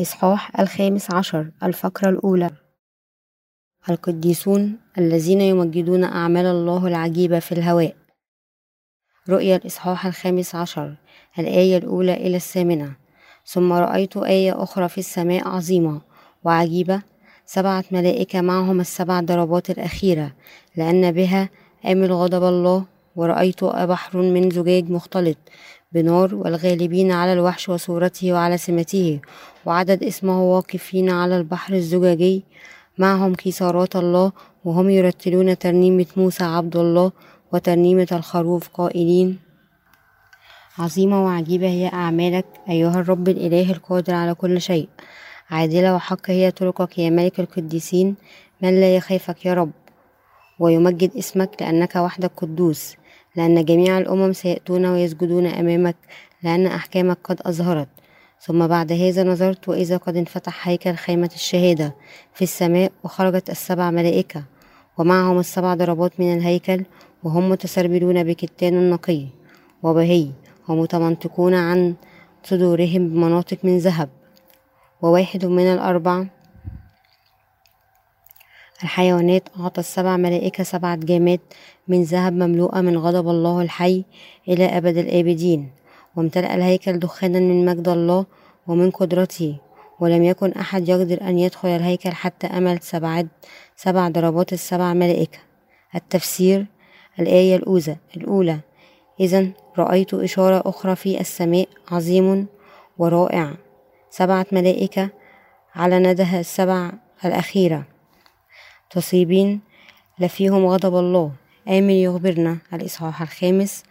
الإصحاح الخامس عشر الفقرة الأولى. القديسون الذين يمجدون أعمال الله العجيبة في الهواء. رؤيا الإصحاح الخامس عشر الآية الأولى إلى الثامنة. ثم رأيت آية أخرى في السماء عظيمة وعجيبة سبعة ملائكة معهم السبع ضربات الأخيرة لأن بها آمل غضب الله ورأيت بحر من زجاج مختلط بنار والغالبين على الوحش وصورته وعلى سمته وعدد اسمه واقفين على البحر الزجاجي. معهم كيسارات الله وهم يرتلون ترنيمة موسى عبد الله وترنيمة الخروف قائلين. عظيمة وعجيبة هي أعمالك أيها الرب الإله القادر على كل شيء. عادلة وحق هي طرقك يا ملك القديسين. من لا يخافك يا رب؟ ويمجد اسمك لأنك وحدك قدوس. لأن جميع الأمم سيأتون ويسجدون أمامك لأن أحكامك قد أظهرت. ثم بعد هذا نظرت وإذا قد انفتح هيكل خيمة الشهادة في السماء وخرجت السبع ملائكة ومعهم السبع ضربات من الهيكل وهم متسربلون بكتان نقي وبهي ومتمنطقون عن صدورهم بمناطق من ذهب. وواحد من الأربع الحيوانات أعطى السبع ملائكة سبعة جامات من ذهب مملوءة من غضب الله الحي إلى أبد الآبدين. وامتلأ الهيكل دخانا من مجد الله ومن قدرته ولم يكن أحد يقدر أن يدخل الهيكل حتى أمل سبعة سبع ضربات السبع ملائكة. التفسير الآية الأولى الأولى إذا رأيت إشارة أخرى في السماء عظيم ورائع. سبعة ملائكة على ندها السبع الأخيرة. تصيبين لفيهم غضب الله. آمن يخبرنا. الإصحاح الخامس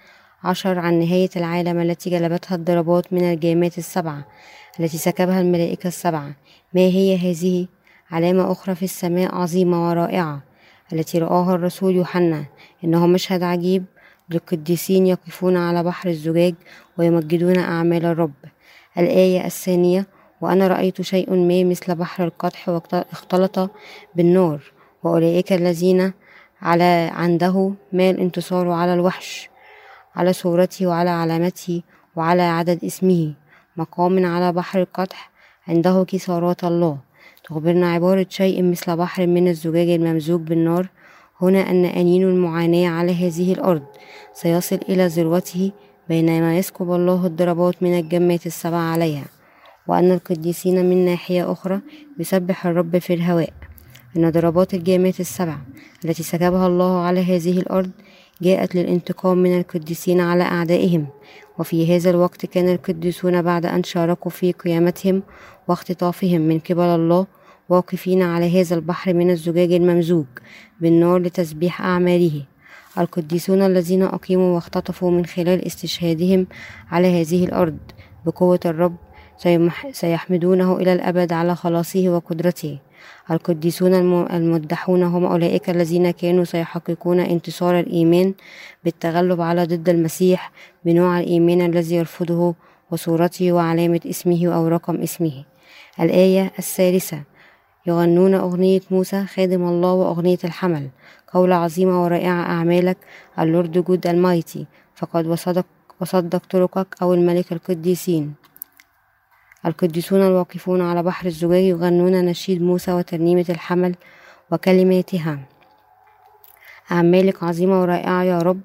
عشر عن نهاية العالم التي جلبتها الضربات من الجامات السبعة التي سكبها الملائكة السبعة. ما هي هذه؟ علامة أخرى في السماء عظيمة ورائعة التي رآها الرسول يوحنا إنه مشهد عجيب. للقديسين يقفون على بحر الزجاج ويمجدون أعمال الرب. الآية الثانية وأنا رأيت شيء ما مثل بحر القدح واختلط بالنار وأولئك الذين على عنده ما الانتصار على الوحش. على صورته وعلى علامته وعلى عدد اسمه. مقام على بحر القدح عنده كسارات الله. تخبرنا عبارة شيء مثل بحر من الزجاج الممزوج بالنار. هنا أن أنين المعاناة على هذه الأرض. سيصل إلى ذروته بينما يسكب الله الضربات من الجمات السبع عليها. وأن القديسين من ناحية أخرى يسبح الرب في الهواء. أن ضربات الجامات السبع التي سكبها الله على هذه الأرض جاءت للانتقام من القديسين على أعدائهم. وفي هذا الوقت كان القديسون بعد أن شاركوا في قيامتهم واختطافهم من قبل الله واقفين على هذا البحر من الزجاج الممزوج بالنار لتسبيح أعماله. القديسون الذين أقيموا واختطفوا من خلال استشهادهم على هذه الأرض بقوة الرب سيحمدونه إلى الأبد على خلاصه وقدرته. القديسون المدحون هم أولئك الذين كانوا سيحققون انتصار الإيمان بالتغلب على ضد المسيح بنوع الإيمان الذي يرفضه وصورته وعلامة اسمه أو رقم اسمه. الآية الثالثة يغنون أغنية موسى خادم الله وأغنية الحمل. قول عظيمة ورائعة أعمالك ال Lord God Almighty فقد وصدق وصدق طرقك أو الملك القديسين. القديسون الواقفون على بحر الزجاج يغنون نشيد موسى وترنيمة الحمل وكلماتها. أعمالك عظيمة ورائعة يا رب.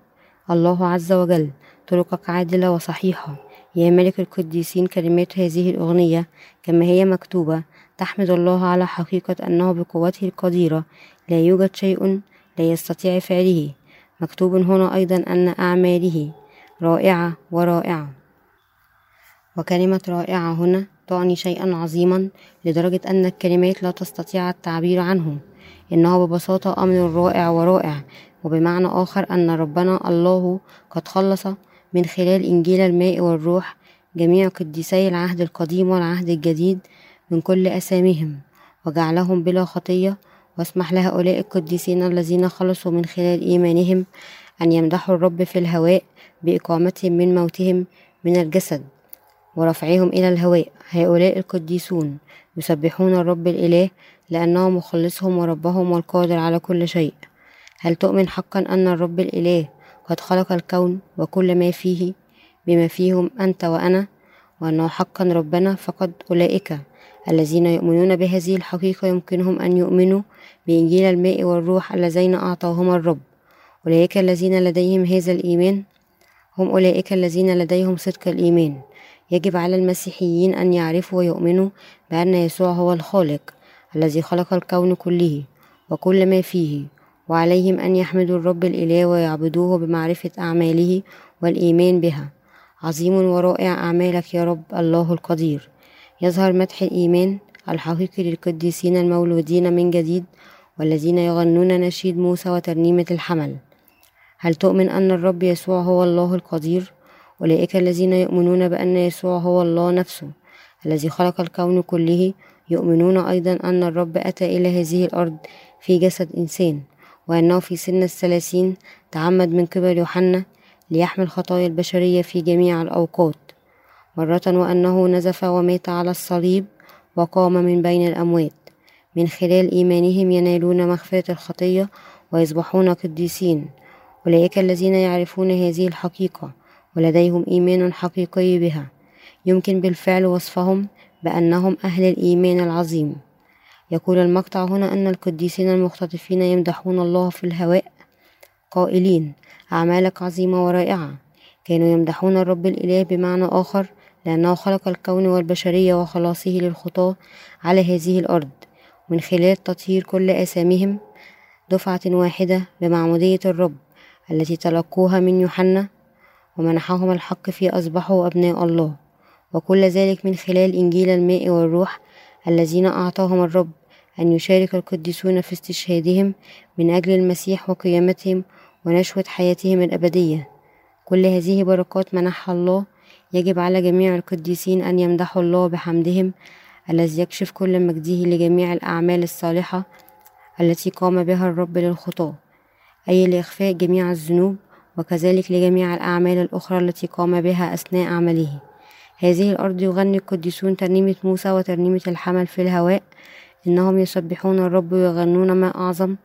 الله عز وجل طرقك عادلة وصحيحة. يا ملك القديسين كلمات هذه الأغنية كما هي مكتوبة تحمد الله على حقيقة أنه بقوته القديرة. لا يوجد شيء لا يستطيع فعله. مكتوب هنا أيضا أن أعماله رائعة ورائعة. وكلمة رائعة هنا تعني شيئا عظيما لدرجة أن الكلمات لا تستطيع التعبير عنه إنه ببساطة أمر رائع ورائع وبمعنى آخر أن ربنا الله قد خلص من خلال إنجيل الماء والروح جميع قديسي العهد القديم والعهد الجديد من كل أساميهم وجعلهم بلا خطية. واسمح لهؤلاء القديسين الذين خلصوا من خلال إيمانهم أن يمدحوا الرب في الهواء بإقامتهم من موتهم من الجسد. ورفعهم إلى الهواء. هؤلاء القديسون يسبحون الرب الإله لأنه مخلصهم وربهم والقادر على كل شيء. هل تؤمن حقا أن الرب الإله قد خلق الكون وكل ما فيه بما فيهم أنت وأنا؟ وأنه حقا ربنا فقد أولئك الذين يؤمنون بهذه الحقيقة يمكنهم أن يؤمنوا بإنجيل الماء والروح اللذين أعطاهما الرب. أولئك الذين لديهم هذا الإيمان هم أولئك الذين لديهم صدق الإيمان. يجب على المسيحيين أن يعرفوا ويؤمنوا بأن يسوع هو الخالق الذي خلق الكون كله وكل ما فيه وعليهم أن يحمدوا الرب الإله ويعبدوه بمعرفة أعماله والإيمان بها. عظيم ورائع أعمالك يا رب الله القدير. يظهر مدح الإيمان الحقيقي للقديسين المولودين من جديد والذين يغنون نشيد موسى وترنيمة الحمل. هل تؤمن أن الرب يسوع هو الله القدير؟ أولئك الذين يؤمنون بأن يسوع هو الله نفسه الذي خلق الكون كله يؤمنون أيضا أن الرب أتى إلى هذه الأرض في جسد إنسان وأنه في سن الثلاثين تعمد من قبل يوحنا ليحمل خطايا البشرية في جميع الأوقات مرة وأنه نزف ومات على الصليب وقام من بين الأموات من خلال إيمانهم ينالون مغفرة الخطية ويصبحون قديسين. أولئك الذين يعرفون هذه الحقيقة ولديهم إيمان حقيقي بها. يمكن بالفعل وصفهم بأنهم أهل الإيمان العظيم. يقول المقطع هنا أن القديسين المختطفين يمدحون الله في الهواء. قائلين أعمالك عظيمة ورائعة. كانوا يمدحون الرب الإله بمعنى آخر لأنه خلق الكون والبشرية وخلاصه للخطاة على هذه الأرض. من خلال تطهير كل آثامهم دفعة واحدة بمعمودية الرب التي تلقوها من يوحنا ومنحهم الحق في أصبحوا أبناء الله وكل ذلك من خلال إنجيل الماء والروح الذين أعطاهم الرب أن يشارك القديسون في استشهادهم من أجل المسيح وقيامتهم ونشوة حياتهم الأبدية. كل هذه بركات منحها الله يجب على جميع القديسين أن يمدحوا الله بحمدهم الذي يكشف كل مجده لجميع الأعمال الصالحة التي قام بها الرب للخطاة. أي لإخفاء جميع الذنوب وكذلك لجميع الأعمال الأخرى التي قام بها أثناء عمله. هذه الأرض يغني القديسون ترنيمة موسى وترنيمة الحمل في الهواء. إنهم يسبحون الرب ويغنون ما أعظم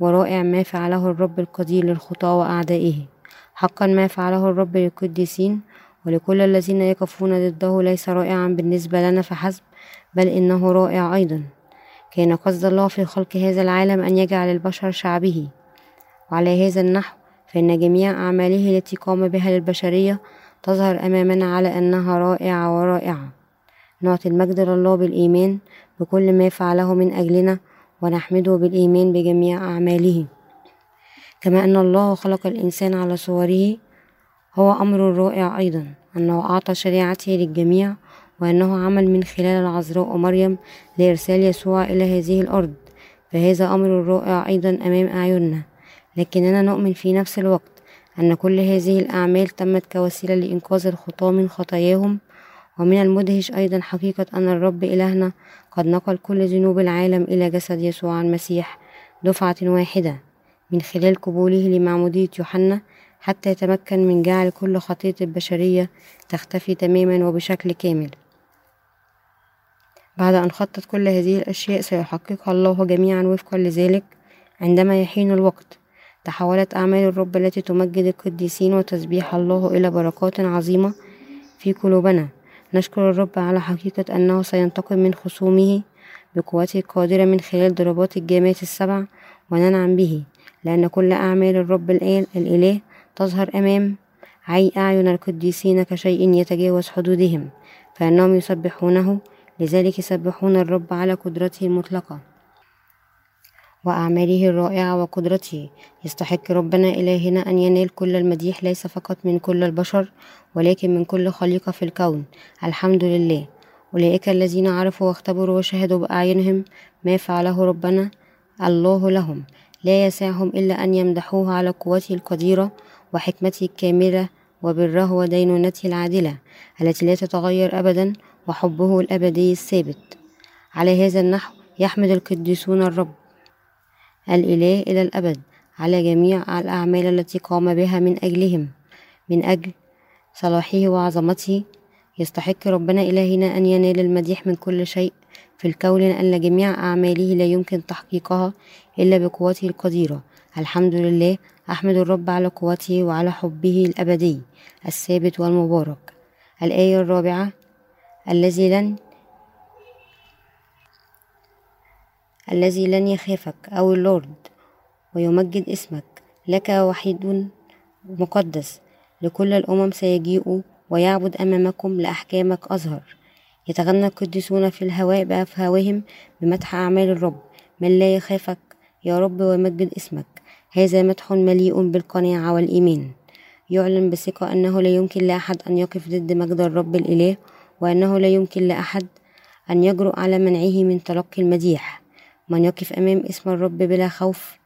ورائع ما فعله الرب القدير للخطاة وأعدائه. حقا ما فعله الرب للقديسين ولكل الذين يقفون ضده ليس رائعا بالنسبة لنا فحسب بل إنه رائع أيضا. كان قصد الله في خلق هذا العالم أن يجعل البشر شعبه. وعلى هذا النحو فإن جميع أعماله التي قام بها للبشرية تظهر أمامنا على أنها رائعة ورائعة. نعطي المجد لله بالإيمان بكل ما فعله من أجلنا ونحمده بالإيمان بجميع أعماله. كما أن الله خلق الإنسان على صوره هو أمر رائع أيضا. أنه أعطى شريعته للجميع وأنه عمل من خلال العذراء مريم لإرسال يسوع إلى هذه الأرض. فهذا أمر رائع أيضا أمام أعيننا. لكننا نؤمن في نفس الوقت أن كل هذه الأعمال تمت كوسيلة لإنقاذ الخطاة من خطاياهم ومن المدهش أيضا حقيقة أن الرب إلهنا قد نقل كل ذنوب العالم إلى جسد يسوع المسيح دفعة واحدة من خلال قبوله لمعمودية يوحنا حتى يتمكن من جعل كل خطية البشرية تختفي تماما وبشكل كامل. بعد أن خطط كل هذه الأشياء سيحققها الله جميعا وفقا لذلك عندما يحين الوقت. تحولت أعمال الرب التي تمجد القديسين وتسبيح الله إلى بركات عظيمة في قلوبنا. نشكر الرب على حقيقة أنه سينتقم من خصومه بقوته القادرة من خلال ضربات الجامات السبع وننعم به لأن كل أعمال الرب الإله تظهر أمام عي أعين القديسين كشيء يتجاوز حدودهم فإنهم يسبحونه لذلك يسبحون الرب على قدرته المطلقة. وأعماله الرائعة وقدرته. يستحق ربنا إلهنا أن ينال كل المديح ليس فقط من كل البشر ولكن من كل خليقة في الكون. الحمد لله. أولئك الذين عرفوا واختبروا وشهدوا بأعينهم ما فعله ربنا الله لهم. لا يسعهم إلا أن يمدحوه على قوته القديرة وحكمته الكاملة وبره ودينونته العادلة التي لا تتغير أبدا وحبه الأبدي الثابت. على هذا النحو يحمد القديسون الرب. الإله إلى الأبد على جميع الأعمال التي قام بها من أجلهم. من أجل صلاحه وعظمته يستحق ربنا إلهنا أن ينال المديح من كل شيء في الكون لأن جميع أعماله لا يمكن تحقيقها إلا بقوته القديرة. الحمد لله أحمد الرب على قوته وعلى حبه الأبدي الثابت والمبارك. الآية الرابعة الذي لن الذي لن يخافك أو اللورد ويمجد اسمك. لك وحيد مقدس لكل الأمم سيجيء ويعبد أمامكم لأحكامك أظهر يتغنى القديسون في الهواء بأفواههم بمدح أعمال الرب. من لا يخافك يا رب ويمجد اسمك. هذا مدح مليء بالقناعة والإيمان. يعلن بثقة أنه لا يمكن لأحد أن يقف ضد مجد الرب الإله وأنه لا يمكن لأحد أن يجرؤ على منعه من تلقي المديح. من يقف أمام اسم الرب بلا خوف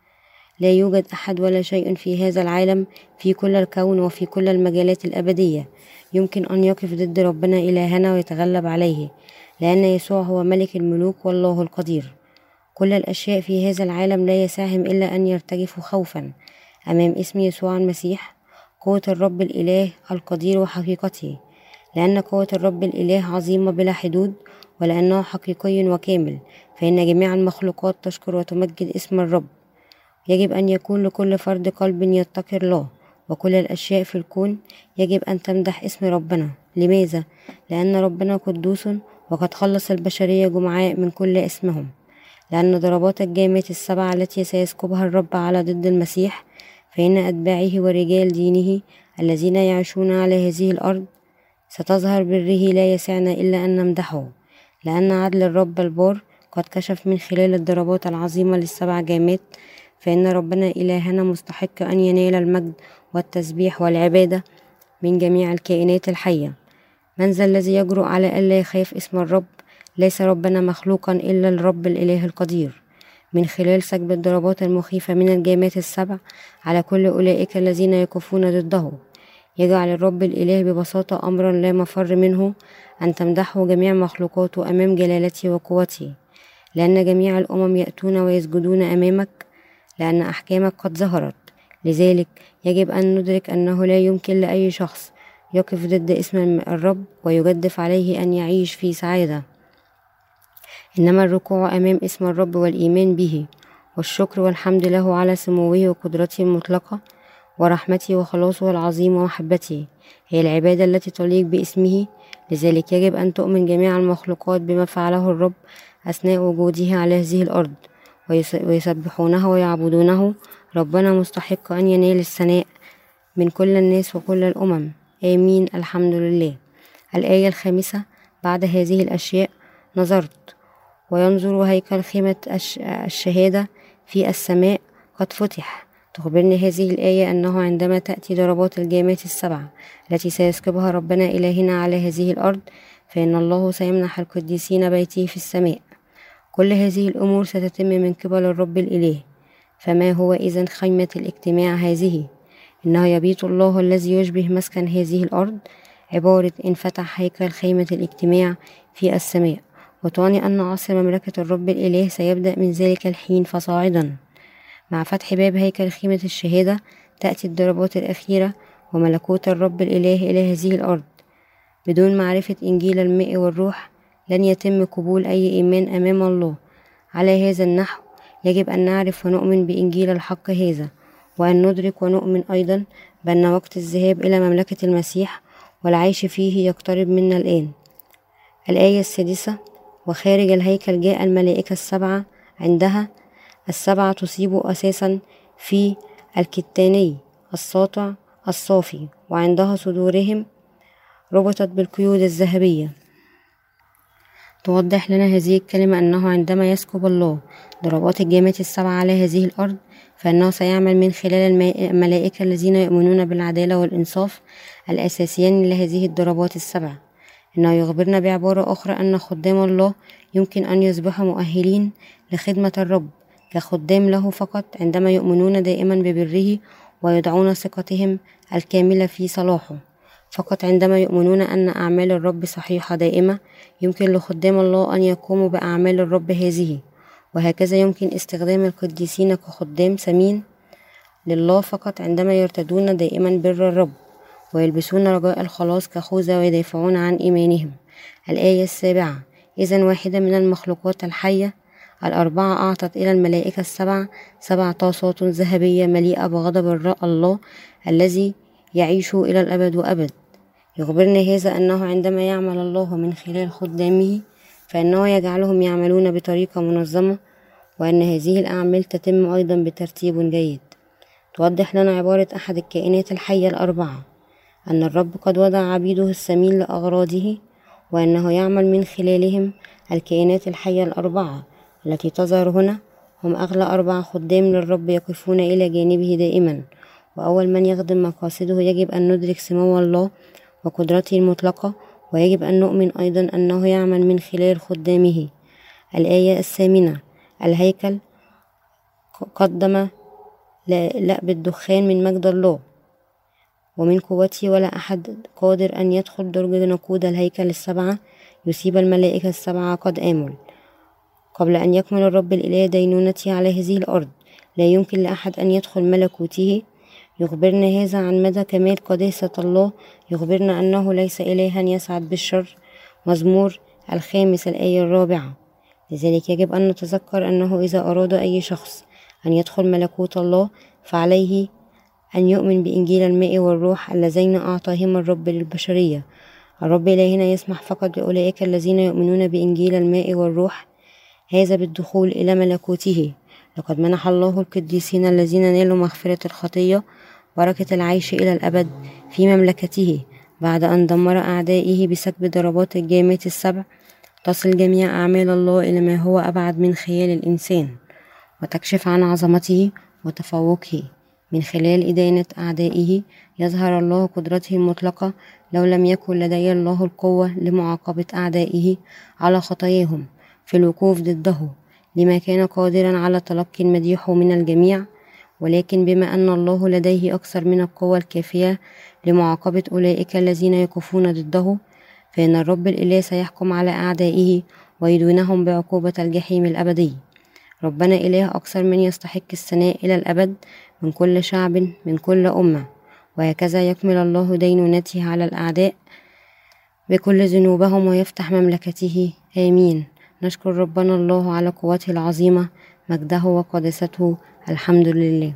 لا يوجد أحد ولا شيء في هذا العالم في كل الكون وفي كل المجالات الأبدية يمكن أن يقف ضد ربنا إلهنا ويتغلب عليه لأن يسوع هو ملك الملوك والله القدير. كل الأشياء في هذا العالم لا يسعهم إلا أن يرتجفوا خوفا. أمام اسم يسوع المسيح قوة الرب الإله القدير وحقيقته لأن قوة الرب الإله عظيمة بلا حدود ولأنه حقيقي وكامل. فإن جميع المخلوقات تشكر وتمجد اسم الرب. يجب أن يكون لكل فرد قلب يتقي الله وكل الأشياء في الكون يجب أن تمدح اسم ربنا. لماذا؟ لأن ربنا قدوس وقد خلص البشرية جمعاء من كل اسمهم. لأن ضربات الجامات السبعة التي سيسكبها الرب على ضد المسيح فإن أتباعه ورجال دينه الذين يعيشون على هذه الأرض ستظهر بره لا يسعنا إلا أن نمدحه. لأن عدل الرب البار قد كشف من خلال الضربات العظيمة للسبع جامات فإن ربنا إلهنا مستحق أن ينال المجد والتسبيح والعبادة من جميع الكائنات الحية. من ذا الذي يجرؤ على ألا يخاف اسم الرب ليس ربنا مخلوقا إلا الرب الإله القدير. من خلال سكب الضربات المخيفة من الجامات السبع على كل أولئك الذين يقفون ضده يجعل الرب الإله ببساطة أمرا لا مفر منه أن تمدحه جميع مخلوقاته أمام جلالته وقوته. لأن جميع الأمم يأتون ويسجدون أمامك لأن أحكامك قد ظهرت. لذلك يجب أن ندرك أنه لا يمكن لأي شخص يقف ضد اسم الرب ويجدف عليه أن يعيش في سعادة. إنما الركوع أمام اسم الرب والإيمان به والشكر والحمد له على سموه وقدرته المطلقة ورحمته وخلاصه العظيم ومحبته. هي العبادة التي تليق باسمه. لذلك يجب أن تؤمن جميع المخلوقات بما فعله الرب أثناء وجوده على هذه الأرض ويسبحونه ويعبدونه. ربنا مستحق أن ينال الثناء من كل الناس وكل الأمم. آمين. الحمد لله. الآية الخامسة بعد هذه الأشياء نظرت وينظر هيكل خيمة الشهادة في السماء قد فتح. تخبرني هذه الآية أنه عندما تأتي ضربات الجامات السبعة التي سيسكبها ربنا إلهنا على هذه الأرض فإن الله سيمنح القديسين بيته في السماء. كل هذه الأمور ستتم من قبل الرب الإله. فما هو إذا خيمة الاجتماع هذه؟ إنه يبيت الله الذي يشبه مسكن هذه الأرض. عبارة إن فتح هيكل خيمة الاجتماع في السماء. وتعني أن عصر مملكة الرب الإله سيبدأ من ذلك الحين فصاعدا. مع فتح باب هيكل خيمة الشهادة تأتي الضربات الأخيرة وملكوت الرب الإله إلى هذه الأرض. بدون معرفة إنجيل الماء والروح لن يتم قبول أي إيمان أمام الله. على هذا النحو يجب أن نعرف ونؤمن بإنجيل الحق هذا وأن ندرك ونؤمن أيضا بأن وقت الذهاب إلى مملكة المسيح والعيش فيه يقترب منا الآن. الآية السادسة وخارج الهيكل جاء الملائكة السبعة عندها السبعة تصيب أساسا في الكتاني الساطع الصافي وعندها صدورهم ربطت بالقيود الذهبية. توضح لنا هذه الكلمة أنه عندما يسكب الله ضربات الجامات السبعة على هذه الأرض فإنه سيعمل من خلال الملائكة الذين يؤمنون بالعدالة والإنصاف الأساسيين لهذه الضربات السبع إنه يخبرنا بعبارة أخرى أن خدام الله يمكن أن يصبحوا مؤهلين لخدمة الرب. كخدام له فقط عندما يؤمنون دائما ببره ويضعون ثقتهم الكاملة في صلاحه. فقط عندما يؤمنون أن أعمال الرب صحيحة دائمة يمكن لخدام الله أن يقوموا بأعمال الرب هذه. وهكذا يمكن استخدام القديسين كخدام سمين لله فقط عندما يرتدون دائما بر الرب ويلبسون رجاء الخلاص كخوذة ويدافعون عن إيمانهم. الآية السابعة إذا واحدة من المخلوقات الحية الأربعة أعطت إلى الملائكة السبع سبع طاسات ذهبية مليئة بغضب الله الذي يعيش إلى الأبد وأبد. يخبرنا هذا أنه عندما يعمل الله من خلال خدامه فإنه يجعلهم يعملون بطريقة منظمة وأن هذه الأعمال تتم أيضا بترتيب جيد. توضح لنا عبارة أحد الكائنات الحية الأربعة أن الرب قد وضع عبيده السمين لأغراضه وأنه يعمل من خلالهم الكائنات الحية الأربعة التي تظهر هنا. هم أغلى أربع خدام للرب يقفون إلى جانبه دائما وأول من يخدم مقاصده يجب أن ندرك سمو الله وقدرته المطلقة ويجب أن نؤمن أيضا أنه يعمل من خلال خدامه. الآية الثامنة الهيكل قدم لأب الدخان من مجد الله ومن قوته ولا أحد قادر أن يدخل درج نقود الهيكل السبعة يصيب الملائكة السبعة قد آمل. قبل أن يكمل الرب الإله دينونته على هذه الأرض لا يمكن لأحد أن يدخل ملكوته يخبرنا هذا عن مدى كمال قداسة الله يخبرنا أنه ليس إلها يسعد بالشر. مزمور الخامس الآية الرابعة. لذلك يجب أن نتذكر أنه إذا أراد أي شخص أن يدخل ملكوت الله فعليه أن يؤمن بإنجيل الماء والروح اللذين أعطاهما الرب للبشرية. الرب إلهنا يسمح فقط لأولئك الذين يؤمنون بإنجيل الماء والروح هذا بالدخول إلى ملكوته. لقد منح الله القديسين الذين نالوا مغفرة الخطية بركة العيش إلى الأبد في مملكته بعد أن دمر أعدائه بسكب ضربات الجامات السبع تصل جميع أعمال الله إلى ما هو أبعد من خيال الإنسان وتكشف عن عظمته وتفوقه من خلال إدانة أعدائه يظهر الله قدرته المطلقة لو لم يكن لدي الله القوة لمعاقبة أعدائه على خطاياهم في الوقوف ضده لما كان قادرا على تلقي المديح من الجميع ولكن بما أن الله لديه أكثر من القوة الكافية لمعاقبة أولئك الذين يقفون ضده فإن الرب الإله سيحكم على أعدائه ويدونهم بعقوبة الجحيم الأبدي. ربنا إله أكثر من يستحق الثناء إلى الأبد من كل شعب من كل أمة. وهكذا يكمل الله دينونته على الأعداء بكل ذنوبهم ويفتح مملكته. آمين. نشكر ربنا الله على قوته العظيمة مجده وقدسته الحمد لله.